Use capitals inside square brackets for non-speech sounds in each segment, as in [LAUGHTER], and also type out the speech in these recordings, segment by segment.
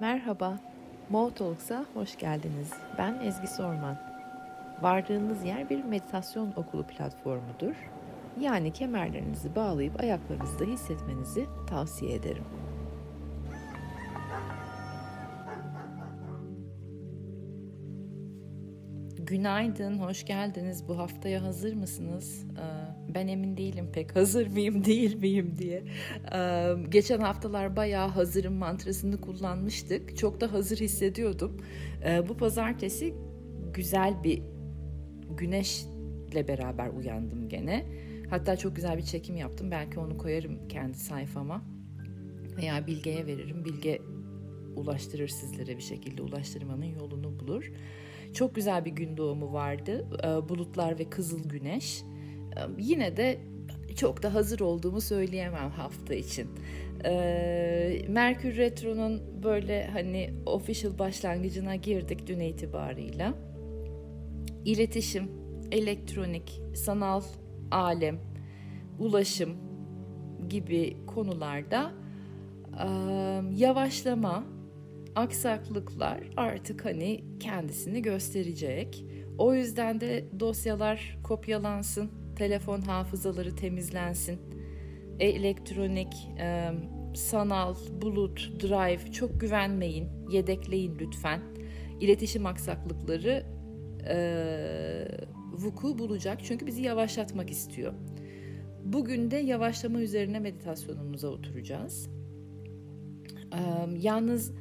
Merhaba, Mo Talks'a hoş geldiniz. Ben Ezgi Sorman. Vardığınız yer bir meditasyon okulu platformudur. Yani kemerlerinizi bağlayıp ayaklarınızda hissetmenizi tavsiye ederim. Günaydın, hoş geldiniz. Bu haftaya hazır mısınız? Ee, ben emin değilim pek hazır mıyım, [LAUGHS] değil miyim diye. Ee, geçen haftalar bayağı hazırım mantrasını kullanmıştık. Çok da hazır hissediyordum. Ee, bu pazartesi güzel bir güneşle beraber uyandım gene. Hatta çok güzel bir çekim yaptım. Belki onu koyarım kendi sayfama. Veya Bilge'ye veririm. Bilge ulaştırır sizlere bir şekilde ulaştırmanın yolunu bulur. Çok güzel bir gün doğumu vardı. Bulutlar ve kızıl güneş. Yine de çok da hazır olduğumu söyleyemem hafta için. Ee, Merkür Retro'nun böyle hani official başlangıcına girdik dün itibarıyla. İletişim, elektronik, sanal alem, ulaşım gibi konularda yavaşlama, aksaklıklar artık hani kendisini gösterecek. O yüzden de dosyalar kopyalansın, telefon hafızaları temizlensin. Elektronik, e, sanal, bulut, drive çok güvenmeyin, yedekleyin lütfen. İletişim aksaklıkları e, vuku bulacak çünkü bizi yavaşlatmak istiyor. Bugün de yavaşlama üzerine meditasyonumuza oturacağız. E, yalnız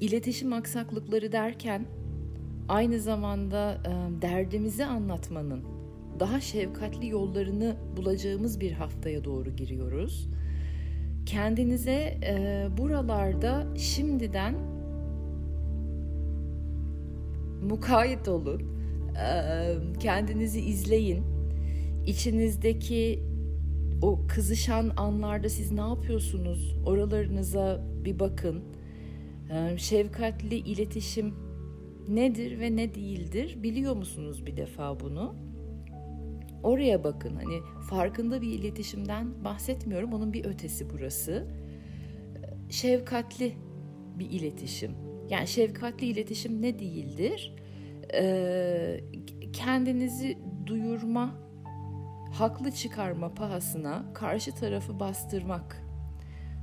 iletişim aksaklıkları derken aynı zamanda e, derdimizi anlatmanın daha şefkatli yollarını bulacağımız bir haftaya doğru giriyoruz. Kendinize e, buralarda şimdiden mukayyet olun. E, kendinizi izleyin. İçinizdeki o kızışan anlarda siz ne yapıyorsunuz? Oralarınıza bir bakın şefkatli iletişim nedir ve ne değildir biliyor musunuz bir defa bunu? Oraya bakın hani farkında bir iletişimden bahsetmiyorum onun bir ötesi burası. Şefkatli bir iletişim. Yani şefkatli iletişim ne değildir? Ee, kendinizi duyurma, haklı çıkarma pahasına karşı tarafı bastırmak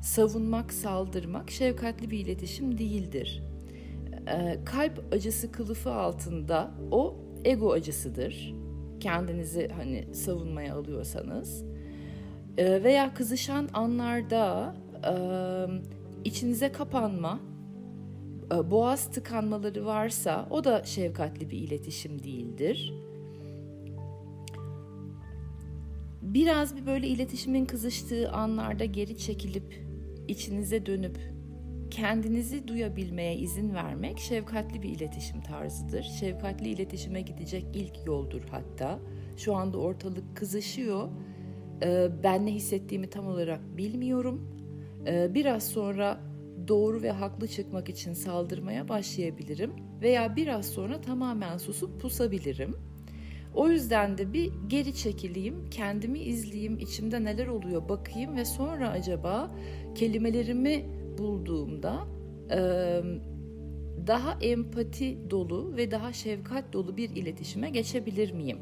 savunmak, saldırmak şefkatli bir iletişim değildir. Ee, kalp acısı kılıfı altında o ego acısıdır. Kendinizi hani savunmaya alıyorsanız veya kızışan anlarda e, içinize kapanma, boğaz tıkanmaları varsa o da şefkatli bir iletişim değildir. Biraz bir böyle iletişimin kızıştığı anlarda geri çekilip içinize dönüp kendinizi duyabilmeye izin vermek şefkatli bir iletişim tarzıdır. Şefkatli iletişime gidecek ilk yoldur hatta. Şu anda ortalık kızışıyor. Ee, ben ne hissettiğimi tam olarak bilmiyorum. Ee, biraz sonra doğru ve haklı çıkmak için saldırmaya başlayabilirim veya biraz sonra tamamen susup pusabilirim. O yüzden de bir geri çekileyim, kendimi izleyeyim, içimde neler oluyor bakayım ve sonra acaba kelimelerimi bulduğumda daha empati dolu ve daha şefkat dolu bir iletişime geçebilir miyim?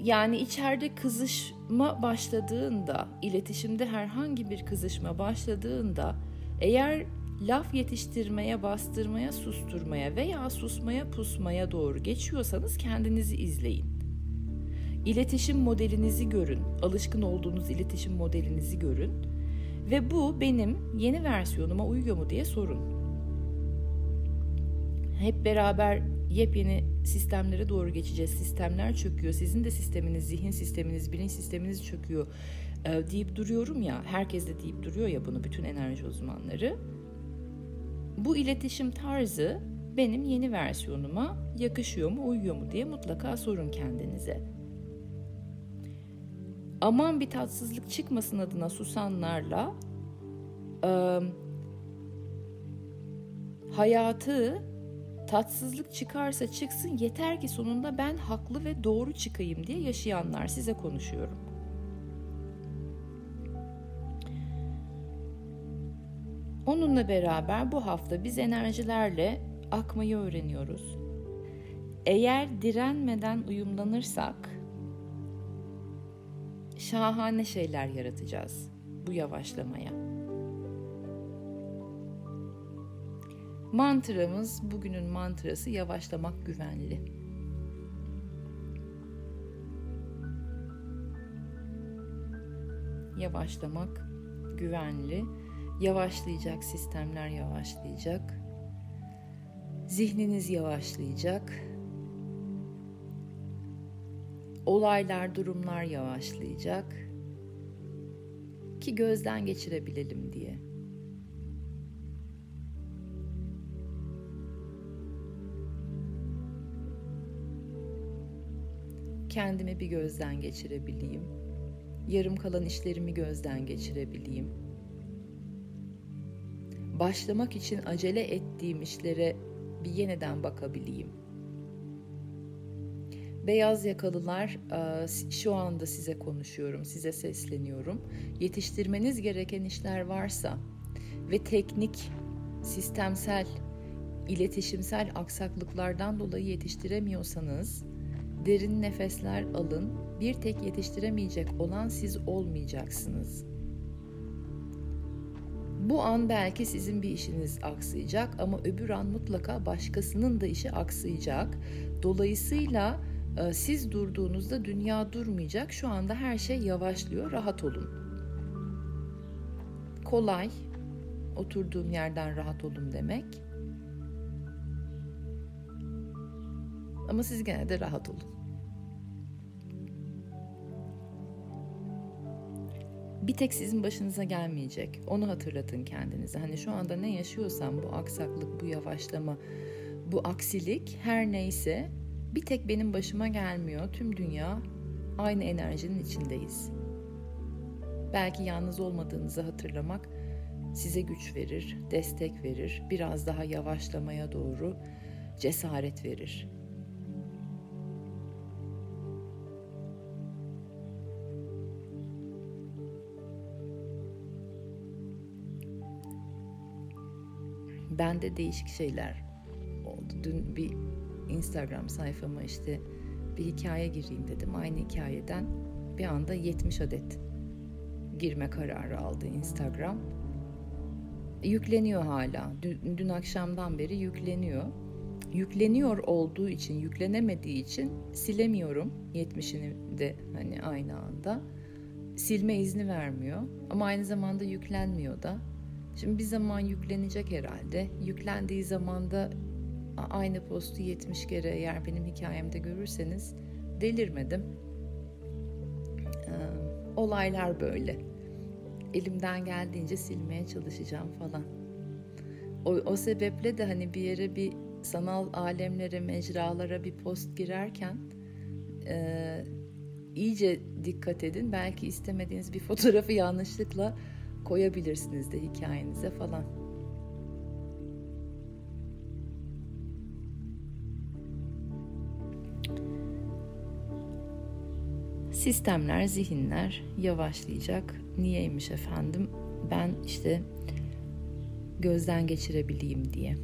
Yani içeride kızışma başladığında, iletişimde herhangi bir kızışma başladığında eğer laf yetiştirmeye, bastırmaya, susturmaya veya susmaya, pusmaya doğru geçiyorsanız kendinizi izleyin. İletişim modelinizi görün, alışkın olduğunuz iletişim modelinizi görün ve bu benim yeni versiyonuma uyuyor mu diye sorun. Hep beraber yepyeni sistemlere doğru geçeceğiz. Sistemler çöküyor. Sizin de sisteminiz, zihin sisteminiz, bilinç sisteminiz çöküyor e, deyip duruyorum ya. Herkes de deyip duruyor ya bunu bütün enerji uzmanları. Bu iletişim tarzı benim yeni versiyonuma yakışıyor mu, uyuyor mu diye mutlaka sorun kendinize. Aman bir tatsızlık çıkmasın adına susanlarla e, hayatı tatsızlık çıkarsa çıksın yeter ki sonunda ben haklı ve doğru çıkayım diye yaşayanlar size konuşuyorum. Onunla beraber bu hafta biz enerjilerle akmayı öğreniyoruz. Eğer direnmeden uyumlanırsak şahane şeyler yaratacağız bu yavaşlamaya. Mantramız bugünün mantrası yavaşlamak güvenli. Yavaşlamak güvenli. Yavaşlayacak sistemler yavaşlayacak. Zihniniz yavaşlayacak. Olaylar, durumlar yavaşlayacak ki gözden geçirebilelim diye. Kendimi bir gözden geçirebileyim. Yarım kalan işlerimi gözden geçirebileyim. Başlamak için acele ettiğim işlere bir yeniden bakabileyim. Beyaz yakalılar e, şu anda size konuşuyorum, size sesleniyorum. Yetiştirmeniz gereken işler varsa ve teknik, sistemsel, iletişimsel aksaklıklardan dolayı yetiştiremiyorsanız derin nefesler alın. Bir tek yetiştiremeyecek olan siz olmayacaksınız. Bu an belki sizin bir işiniz aksayacak ama öbür an mutlaka başkasının da işi aksayacak. Dolayısıyla siz durduğunuzda dünya durmayacak. Şu anda her şey yavaşlıyor. Rahat olun. Kolay. Oturduğum yerden rahat olun demek. Ama siz gene de rahat olun. Bir tek sizin başınıza gelmeyecek. Onu hatırlatın kendinize. Hani şu anda ne yaşıyorsam bu aksaklık, bu yavaşlama, bu aksilik her neyse bir tek benim başıma gelmiyor. Tüm dünya aynı enerjinin içindeyiz. Belki yalnız olmadığınızı hatırlamak size güç verir, destek verir, biraz daha yavaşlamaya doğru cesaret verir. Bende değişik şeyler oldu. Dün bir Instagram sayfama işte bir hikaye gireyim dedim. Aynı hikayeden bir anda 70 adet girme kararı aldı Instagram. Yükleniyor hala. Dün, dün akşamdan beri yükleniyor. Yükleniyor olduğu için, yüklenemediği için silemiyorum 70'ini de hani aynı anda. Silme izni vermiyor ama aynı zamanda yüklenmiyor da. Şimdi bir zaman yüklenecek herhalde. Yüklendiği zaman da aynı postu 70 kere eğer benim hikayemde görürseniz delirmedim. Olaylar böyle. Elimden geldiğince silmeye çalışacağım falan. O, o sebeple de hani bir yere bir sanal alemlere, mecralara bir post girerken e, iyice dikkat edin. Belki istemediğiniz bir fotoğrafı yanlışlıkla koyabilirsiniz de hikayenize falan. Sistemler, zihinler yavaşlayacak. Niyeymiş efendim? Ben işte gözden geçirebileyim diye.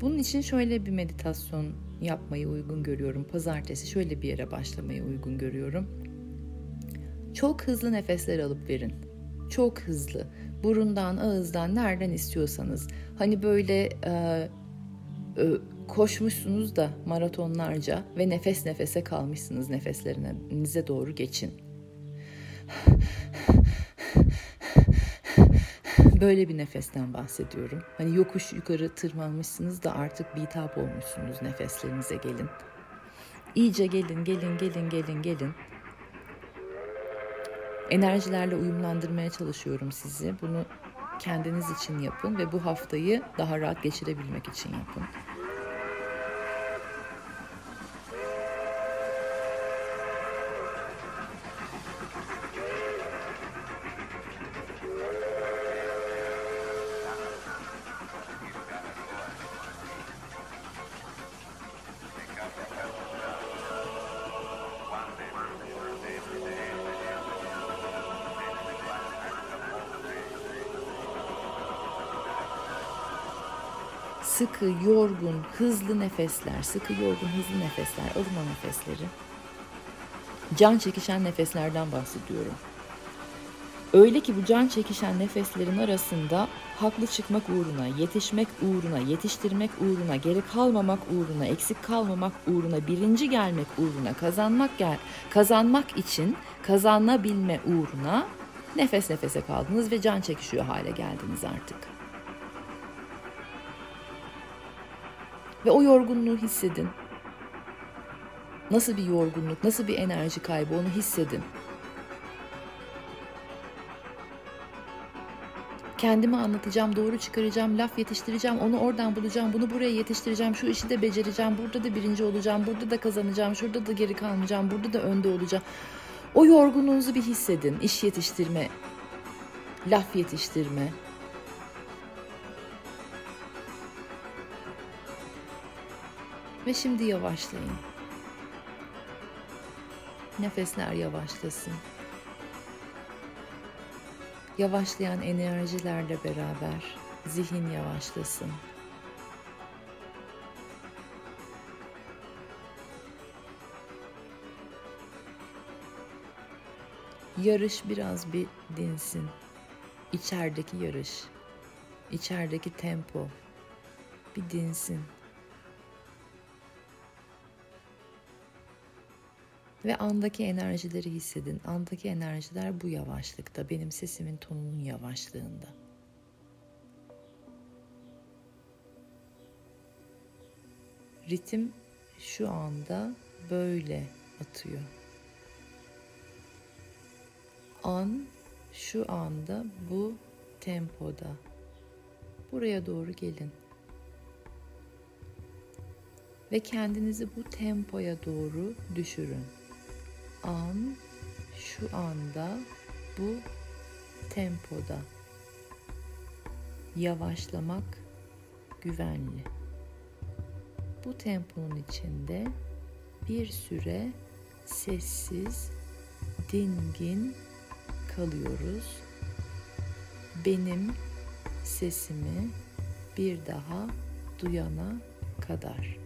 Bunun için şöyle bir meditasyon yapmayı uygun görüyorum. Pazartesi şöyle bir yere başlamayı uygun görüyorum. Çok hızlı nefesler alıp verin. Çok hızlı. Burundan, ağızdan, nereden istiyorsanız. Hani böyle e, koşmuşsunuz da maratonlarca ve nefes nefese kalmışsınız nefeslerinize doğru geçin. Böyle bir nefesten bahsediyorum. Hani yokuş yukarı tırmanmışsınız da artık bitap olmuşsunuz nefeslerinize gelin. İyice gelin, gelin, gelin, gelin, gelin. Enerjilerle uyumlandırmaya çalışıyorum sizi. Bunu kendiniz için yapın ve bu haftayı daha rahat geçirebilmek için yapın. Sıkı, yorgun, hızlı nefesler, sıkı, yorgun, hızlı nefesler, alın o nefesleri. Can çekişen nefeslerden bahsediyorum. Öyle ki bu can çekişen nefeslerin arasında haklı çıkmak uğruna, yetişmek uğruna, yetiştirmek uğruna, geri kalmamak uğruna, eksik kalmamak uğruna, birinci gelmek uğruna, kazanmak gel kazanmak için kazanabilme uğruna nefes nefese kaldınız ve can çekişiyor hale geldiniz artık. Ve o yorgunluğu hissedin. Nasıl bir yorgunluk, nasıl bir enerji kaybı onu hissedin. kendimi anlatacağım, doğru çıkaracağım, laf yetiştireceğim, onu oradan bulacağım, bunu buraya yetiştireceğim, şu işi de becereceğim, burada da birinci olacağım, burada da kazanacağım, şurada da geri kalmayacağım, burada da önde olacağım. O yorgunluğunuzu bir hissedin. İş yetiştirme, laf yetiştirme. Ve şimdi yavaşlayın. Nefesler yavaşlasın yavaşlayan enerjilerle beraber zihin yavaşlasın. Yarış biraz bir dinsin. İçerideki yarış, içerideki tempo bir dinsin. Ve andaki enerjileri hissedin. Andaki enerjiler bu yavaşlıkta, benim sesimin tonunun yavaşlığında. Ritim şu anda böyle atıyor. An şu anda bu tempoda. Buraya doğru gelin. Ve kendinizi bu tempoya doğru düşürün an şu anda bu tempoda. Yavaşlamak güvenli. Bu temponun içinde bir süre sessiz, dingin kalıyoruz. Benim sesimi bir daha duyana kadar.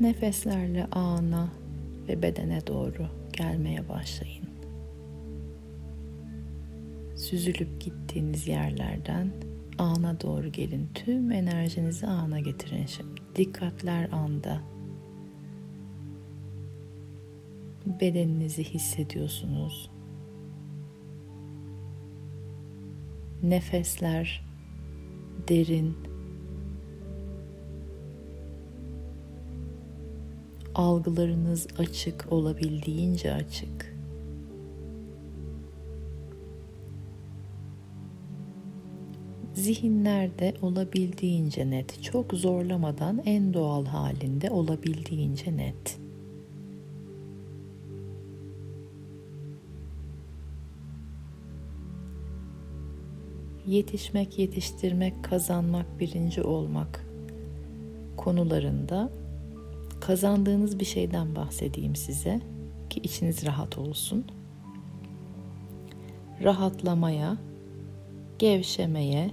Nefeslerle ana ve bedene doğru gelmeye başlayın. Süzülüp gittiğiniz yerlerden ana doğru gelin. Tüm enerjinizi ana getirin şimdi. Dikkatler anda. Bedeninizi hissediyorsunuz. Nefesler derin. Algılarınız açık olabildiğince açık. Zihinlerde olabildiğince net, çok zorlamadan en doğal halinde olabildiğince net. Yetişmek, yetiştirmek, kazanmak, birinci olmak konularında kazandığınız bir şeyden bahsedeyim size ki içiniz rahat olsun. Rahatlamaya, gevşemeye,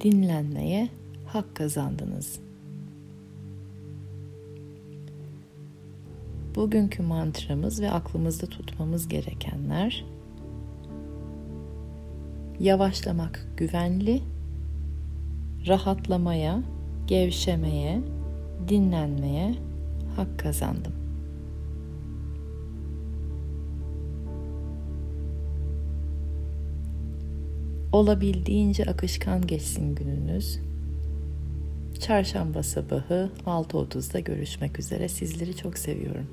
dinlenmeye hak kazandınız. Bugünkü mantramız ve aklımızda tutmamız gerekenler yavaşlamak güvenli, rahatlamaya, gevşemeye, dinlenmeye hak kazandım. Olabildiğince akışkan geçsin gününüz. Çarşamba sabahı 6.30'da görüşmek üzere. Sizleri çok seviyorum.